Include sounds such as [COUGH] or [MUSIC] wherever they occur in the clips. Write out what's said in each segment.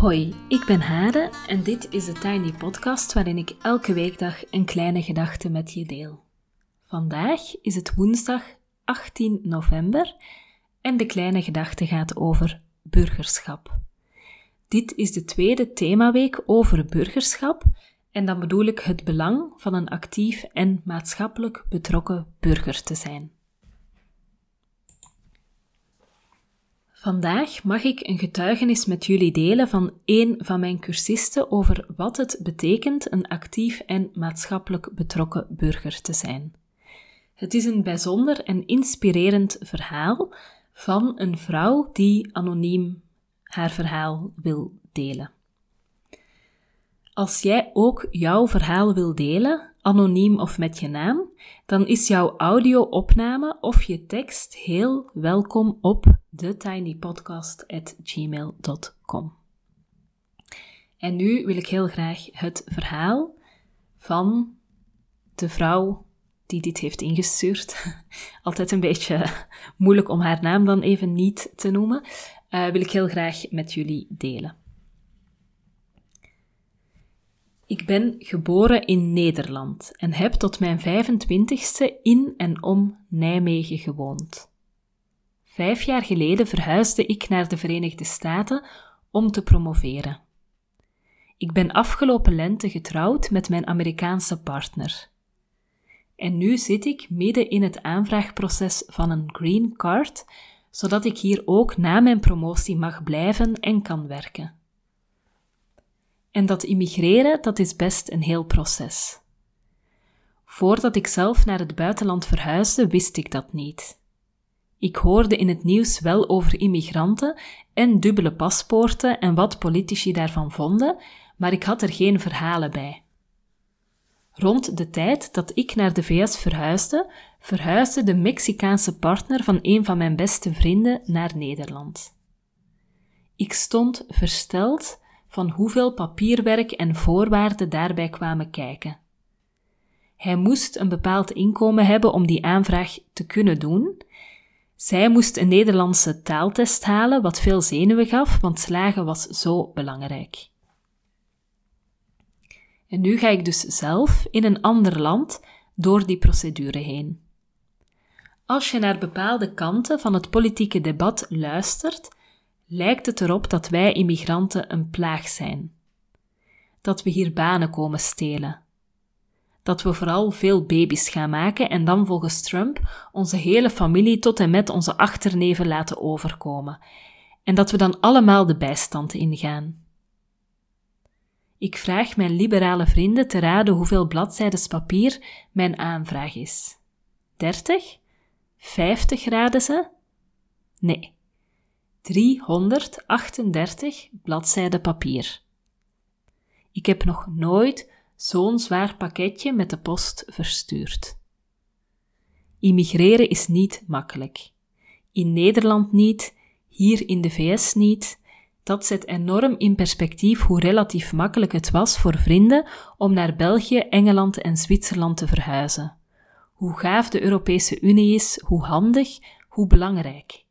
Hoi, ik ben Hade en dit is de Tiny Podcast waarin ik elke weekdag een kleine gedachte met je deel. Vandaag is het woensdag 18 november en de kleine gedachte gaat over burgerschap. Dit is de tweede themaweek over burgerschap en dan bedoel ik het belang van een actief en maatschappelijk betrokken burger te zijn. Vandaag mag ik een getuigenis met jullie delen van een van mijn cursisten over wat het betekent een actief en maatschappelijk betrokken burger te zijn. Het is een bijzonder en inspirerend verhaal van een vrouw die anoniem haar verhaal wil delen. Als jij ook jouw verhaal wil delen, anoniem of met je naam, dan is jouw audio-opname of je tekst heel welkom op thetinypodcast.gmail.com. En nu wil ik heel graag het verhaal van de vrouw die dit heeft ingestuurd. [LAUGHS] Altijd een beetje moeilijk om haar naam dan even niet te noemen. Uh, wil ik heel graag met jullie delen. Ik ben geboren in Nederland en heb tot mijn 25ste in en om Nijmegen gewoond. Vijf jaar geleden verhuisde ik naar de Verenigde Staten om te promoveren. Ik ben afgelopen lente getrouwd met mijn Amerikaanse partner. En nu zit ik midden in het aanvraagproces van een green card, zodat ik hier ook na mijn promotie mag blijven en kan werken. En dat immigreren, dat is best een heel proces. Voordat ik zelf naar het buitenland verhuisde, wist ik dat niet. Ik hoorde in het nieuws wel over immigranten en dubbele paspoorten en wat politici daarvan vonden, maar ik had er geen verhalen bij. Rond de tijd dat ik naar de VS verhuisde, verhuisde de Mexicaanse partner van een van mijn beste vrienden naar Nederland. Ik stond versteld van hoeveel papierwerk en voorwaarden daarbij kwamen kijken. Hij moest een bepaald inkomen hebben om die aanvraag te kunnen doen. Zij moest een Nederlandse taaltest halen, wat veel zenuwen gaf, want slagen was zo belangrijk. En nu ga ik dus zelf in een ander land door die procedure heen. Als je naar bepaalde kanten van het politieke debat luistert, lijkt het erop dat wij immigranten een plaag zijn. Dat we hier banen komen stelen. Dat we vooral veel baby's gaan maken en dan volgens Trump onze hele familie tot en met onze achterneven laten overkomen. En dat we dan allemaal de bijstand ingaan. Ik vraag mijn liberale vrienden te raden hoeveel bladzijden papier mijn aanvraag is. 30? 50 raden ze? Nee, 338 bladzijden papier. Ik heb nog nooit zo'n zwaar pakketje met de post verstuurd. Immigreren is niet makkelijk. In Nederland niet, hier in de VS niet. Dat zet enorm in perspectief hoe relatief makkelijk het was voor vrienden om naar België, Engeland en Zwitserland te verhuizen. Hoe gaaf de Europese Unie is, hoe handig, hoe belangrijk.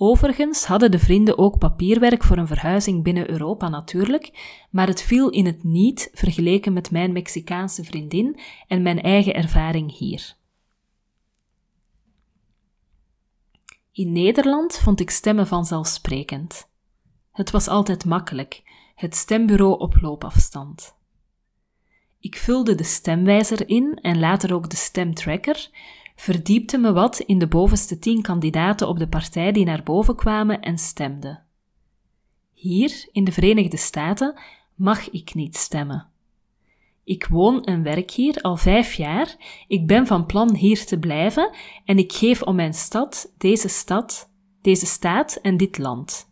Overigens hadden de vrienden ook papierwerk voor een verhuizing binnen Europa natuurlijk, maar het viel in het niet vergeleken met mijn Mexicaanse vriendin en mijn eigen ervaring hier. In Nederland vond ik stemmen vanzelfsprekend. Het was altijd makkelijk, het stembureau op loopafstand. Ik vulde de stemwijzer in en later ook de stemtracker, verdiepte me wat in de bovenste tien kandidaten op de partij die naar boven kwamen en stemden. Hier, in de Verenigde Staten, mag ik niet stemmen. Ik woon en werk hier al vijf jaar, ik ben van plan hier te blijven en ik geef om mijn stad, deze stad, deze staat en dit land.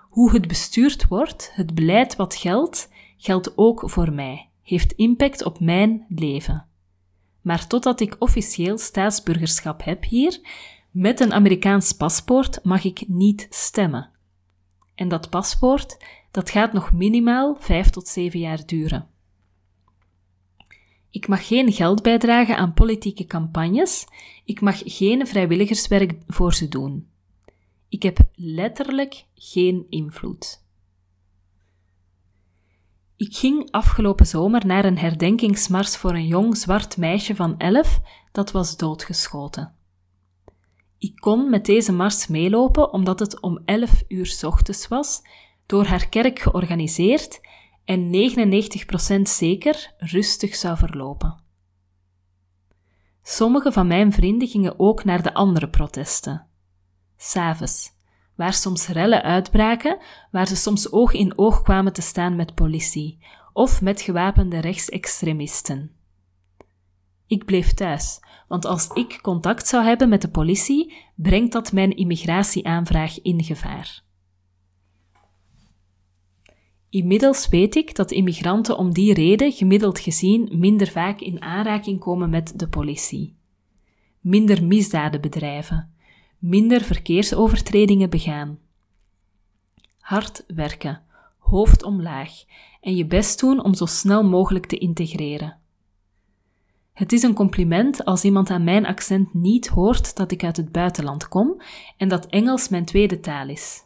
Hoe het bestuurd wordt, het beleid wat geldt, geldt ook voor mij, heeft impact op mijn leven maar totdat ik officieel staatsburgerschap heb hier, met een Amerikaans paspoort mag ik niet stemmen. En dat paspoort, dat gaat nog minimaal 5 tot 7 jaar duren. Ik mag geen geld bijdragen aan politieke campagnes, ik mag geen vrijwilligerswerk voor ze doen. Ik heb letterlijk geen invloed. Ik ging afgelopen zomer naar een herdenkingsmars voor een jong zwart meisje van elf dat was doodgeschoten. Ik kon met deze mars meelopen omdat het om 11 uur ochtends was, door haar kerk georganiseerd en 99% zeker rustig zou verlopen. Sommige van mijn vrienden gingen ook naar de andere protesten. S'avonds, waar soms rellen uitbraken, waar ze soms oog in oog kwamen te staan met politie of met gewapende rechtsextremisten. Ik bleef thuis, want als ik contact zou hebben met de politie, brengt dat mijn immigratieaanvraag in gevaar. Inmiddels weet ik dat immigranten om die reden gemiddeld gezien minder vaak in aanraking komen met de politie. Minder misdaden bedrijven, minder verkeersovertredingen begaan. Hard werken, hoofd omlaag en je best doen om zo snel mogelijk te integreren. Het is een compliment als iemand aan mijn accent niet hoort dat ik uit het buitenland kom en dat Engels mijn tweede taal is.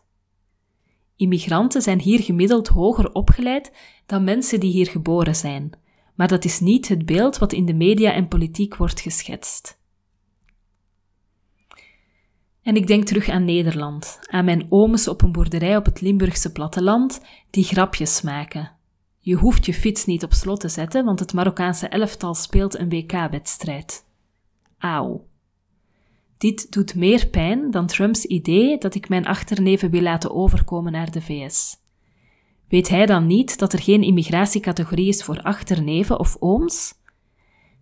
Immigranten zijn hier gemiddeld hoger opgeleid dan mensen die hier geboren zijn, maar dat is niet het beeld wat in de media en politiek wordt geschetst. En ik denk terug aan Nederland, aan mijn ooms op een boerderij op het Limburgse platteland die grapjes maken, je hoeft je fiets niet op slot te zetten, want het Marokkaanse elftal speelt een WK-wedstrijd. Auw. Dit doet meer pijn dan Trumps idee dat ik mijn achterneven wil laten overkomen naar de VS. Weet hij dan niet dat er geen immigratiecategorie is voor achterneven of ooms?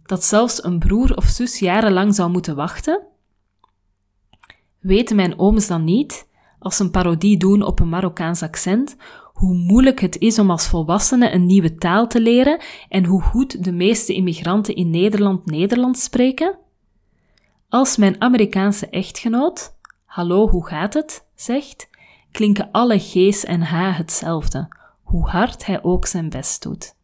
Dat zelfs een broer of zus jarenlang zou moeten wachten? Weten mijn ooms dan niet, als ze een parodie doen op een Marokkaans accent, hoe moeilijk het is om als volwassene een nieuwe taal te leren en hoe goed de meeste immigranten in Nederland Nederlands spreken? Als mijn Amerikaanse echtgenoot, hallo hoe gaat het, zegt, klinken alle G's en H hetzelfde, hoe hard hij ook zijn best doet.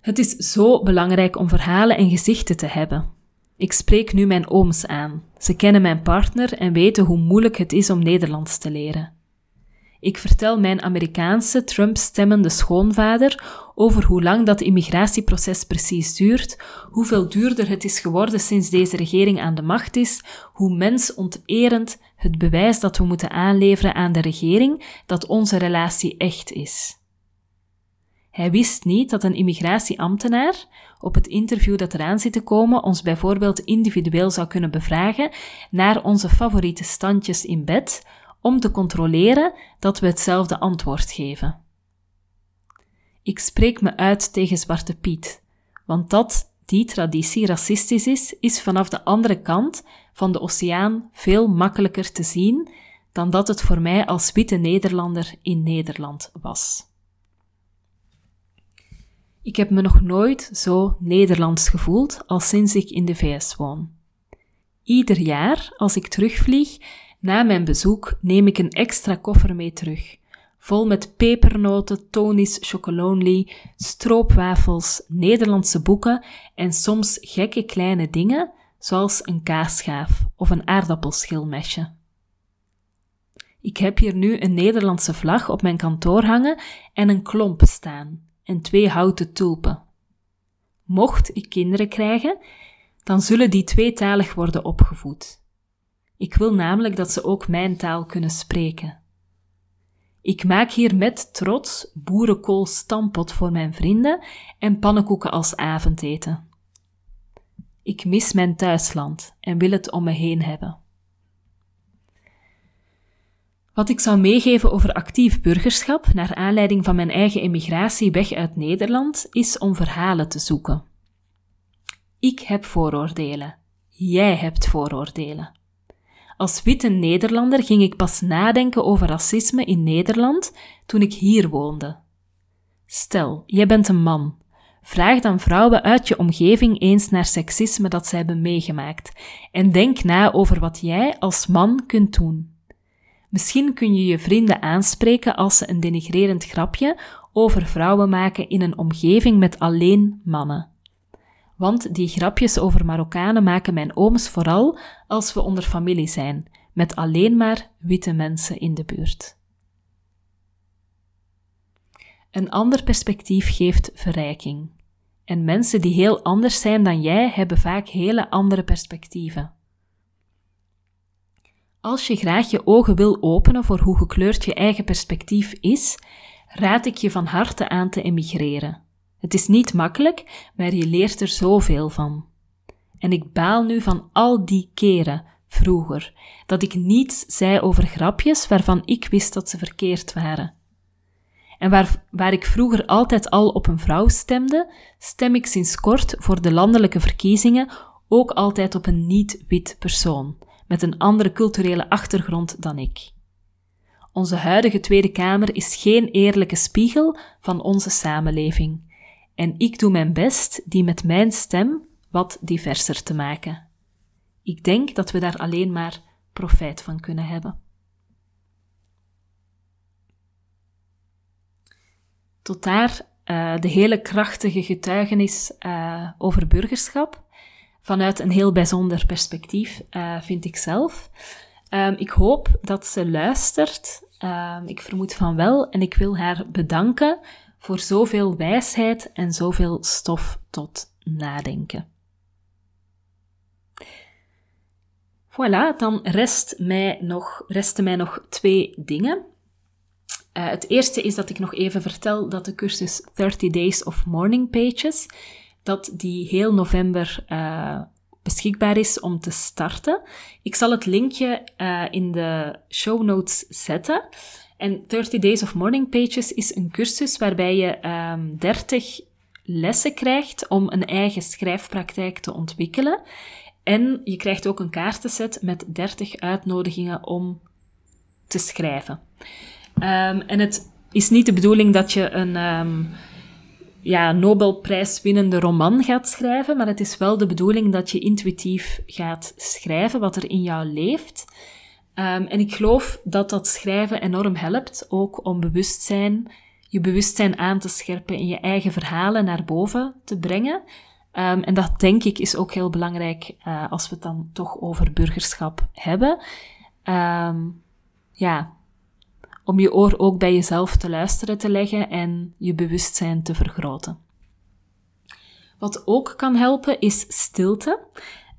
Het is zo belangrijk om verhalen en gezichten te hebben. Ik spreek nu mijn ooms aan. Ze kennen mijn partner en weten hoe moeilijk het is om Nederlands te leren. Ik vertel mijn Amerikaanse Trump-stemmende schoonvader over hoe lang dat immigratieproces precies duurt, hoeveel duurder het is geworden sinds deze regering aan de macht is, hoe mensonterend het bewijs dat we moeten aanleveren aan de regering dat onze relatie echt is. Hij wist niet dat een immigratieambtenaar op het interview dat eraan zit te komen ons bijvoorbeeld individueel zou kunnen bevragen naar onze favoriete standjes in bed, om te controleren dat we hetzelfde antwoord geven. Ik spreek me uit tegen Zwarte Piet, want dat die traditie racistisch is, is vanaf de andere kant van de oceaan veel makkelijker te zien dan dat het voor mij als witte Nederlander in Nederland was. Ik heb me nog nooit zo Nederlands gevoeld als sinds ik in de VS woon. Ieder jaar, als ik terugvlieg, na mijn bezoek neem ik een extra koffer mee terug, vol met pepernoten, Tony's chocolonely, stroopwafels, Nederlandse boeken en soms gekke kleine dingen, zoals een kaasschaaf of een aardappelschilmesje. Ik heb hier nu een Nederlandse vlag op mijn kantoor hangen en een klomp staan en twee houten tulpen. Mocht ik kinderen krijgen, dan zullen die tweetalig worden opgevoed. Ik wil namelijk dat ze ook mijn taal kunnen spreken. Ik maak hier met trots boerenkool stampot voor mijn vrienden en pannenkoeken als avondeten. Ik mis mijn thuisland en wil het om me heen hebben. Wat ik zou meegeven over actief burgerschap naar aanleiding van mijn eigen emigratie weg uit Nederland is om verhalen te zoeken. Ik heb vooroordelen. Jij hebt vooroordelen. Als witte Nederlander ging ik pas nadenken over racisme in Nederland toen ik hier woonde. Stel, jij bent een man. Vraag dan vrouwen uit je omgeving eens naar seksisme dat zij hebben meegemaakt en denk na over wat jij als man kunt doen. Misschien kun je je vrienden aanspreken als ze een denigrerend grapje over vrouwen maken in een omgeving met alleen mannen. Want die grapjes over Marokkanen maken mijn ooms vooral als we onder familie zijn, met alleen maar witte mensen in de buurt. Een ander perspectief geeft verrijking. En mensen die heel anders zijn dan jij hebben vaak hele andere perspectieven. Als je graag je ogen wil openen voor hoe gekleurd je eigen perspectief is, raad ik je van harte aan te emigreren. Het is niet makkelijk, maar je leert er zoveel van. En ik baal nu van al die keren vroeger dat ik niets zei over grapjes waarvan ik wist dat ze verkeerd waren. En waar, waar ik vroeger altijd al op een vrouw stemde, stem ik sinds kort voor de landelijke verkiezingen ook altijd op een niet-wit persoon, met een andere culturele achtergrond dan ik. Onze huidige Tweede Kamer is geen eerlijke spiegel van onze samenleving. En ik doe mijn best die met mijn stem wat diverser te maken. Ik denk dat we daar alleen maar profijt van kunnen hebben. Tot daar uh, de hele krachtige getuigenis uh, over burgerschap. Vanuit een heel bijzonder perspectief, uh, vind ik zelf. Um, ik hoop dat ze luistert. Um, ik vermoed van wel. En ik wil haar bedanken voor zoveel wijsheid en zoveel stof tot nadenken. Voilà, dan rest mij nog, resten mij nog twee dingen. Uh, het eerste is dat ik nog even vertel dat de cursus 30 Days of Morning Pages, dat die heel november uh, beschikbaar is om te starten. Ik zal het linkje uh, in de show notes zetten. En 30 Days of Morning Pages is een cursus waarbij je um, ehm, 30 lessen krijgt om een eigen schrijfpraktijk te ontwikkelen. En je krijgt ook een kaartenset met 30 uitnodigingen om te schrijven. Um, en het is niet de bedoeling dat je een um, ja, Nobelprijswinnende roman gaat schrijven, maar het is wel de bedoeling dat je intuïtief gaat schrijven wat er in jou leeft. Um, en ik geloof dat dat schrijven enorm helpt, ook om bewustzijn, je bewustzijn aan te scherpen en je eigen verhalen naar boven te brengen. Um, en dat denk ik is ook heel belangrijk uh, als we het dan toch over burgerschap hebben. Um, ja, om je oor ook bij jezelf te luisteren te leggen en je bewustzijn te vergroten. Wat ook kan helpen is stilte.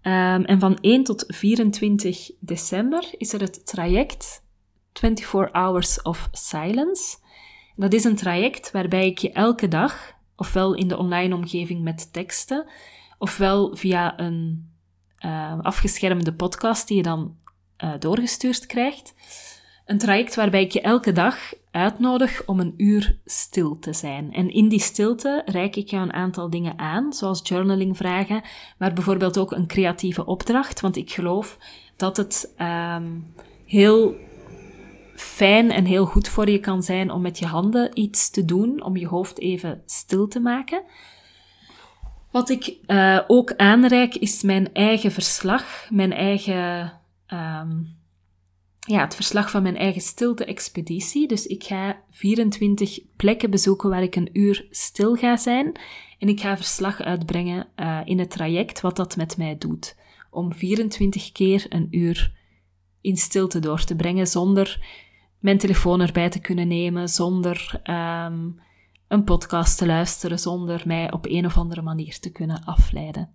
Um, en van 1 tot 24 december is er het traject 24 Hours of Silence. Dat is een traject waarbij ik je elke dag, ofwel in de online omgeving met teksten, ofwel via een uh, afgeschermde podcast die je dan uh, doorgestuurd krijgt, een traject waarbij ik je elke dag uitnodig om een uur stil te zijn. En in die stilte reik ik jou een aantal dingen aan, zoals journaling-vragen, maar bijvoorbeeld ook een creatieve opdracht, want ik geloof dat het um, heel fijn en heel goed voor je kan zijn om met je handen iets te doen, om je hoofd even stil te maken. Wat ik uh, ook aanreik is mijn eigen verslag, mijn eigen um, ja, het verslag van mijn eigen stilte-expeditie. Dus ik ga 24 plekken bezoeken waar ik een uur stil ga zijn. En ik ga verslag uitbrengen uh, in het traject wat dat met mij doet. Om 24 keer een uur in stilte door te brengen zonder mijn telefoon erbij te kunnen nemen, zonder um, een podcast te luisteren, zonder mij op een of andere manier te kunnen afleiden.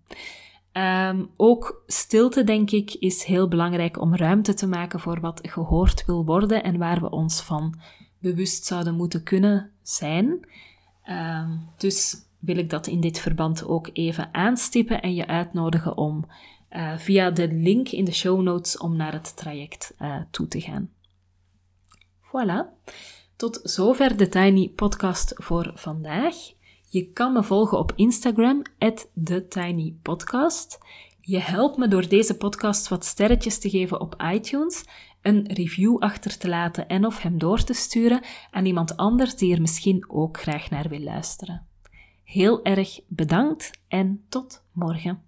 Um, ook stilte, denk ik, is heel belangrijk om ruimte te maken voor wat gehoord wil worden en waar we ons van bewust zouden moeten kunnen zijn. Um, dus wil ik dat in dit verband ook even aanstippen en je uitnodigen om uh, via de link in de show notes om naar het traject uh, toe te gaan. Voilà. Tot zover de Tiny Podcast voor vandaag. Je kan me volgen op Instagram, TheTinyPodcast. Je helpt me door deze podcast wat sterretjes te geven op iTunes, een review achter te laten en of hem door te sturen aan iemand anders die er misschien ook graag naar wil luisteren. Heel erg bedankt en tot morgen.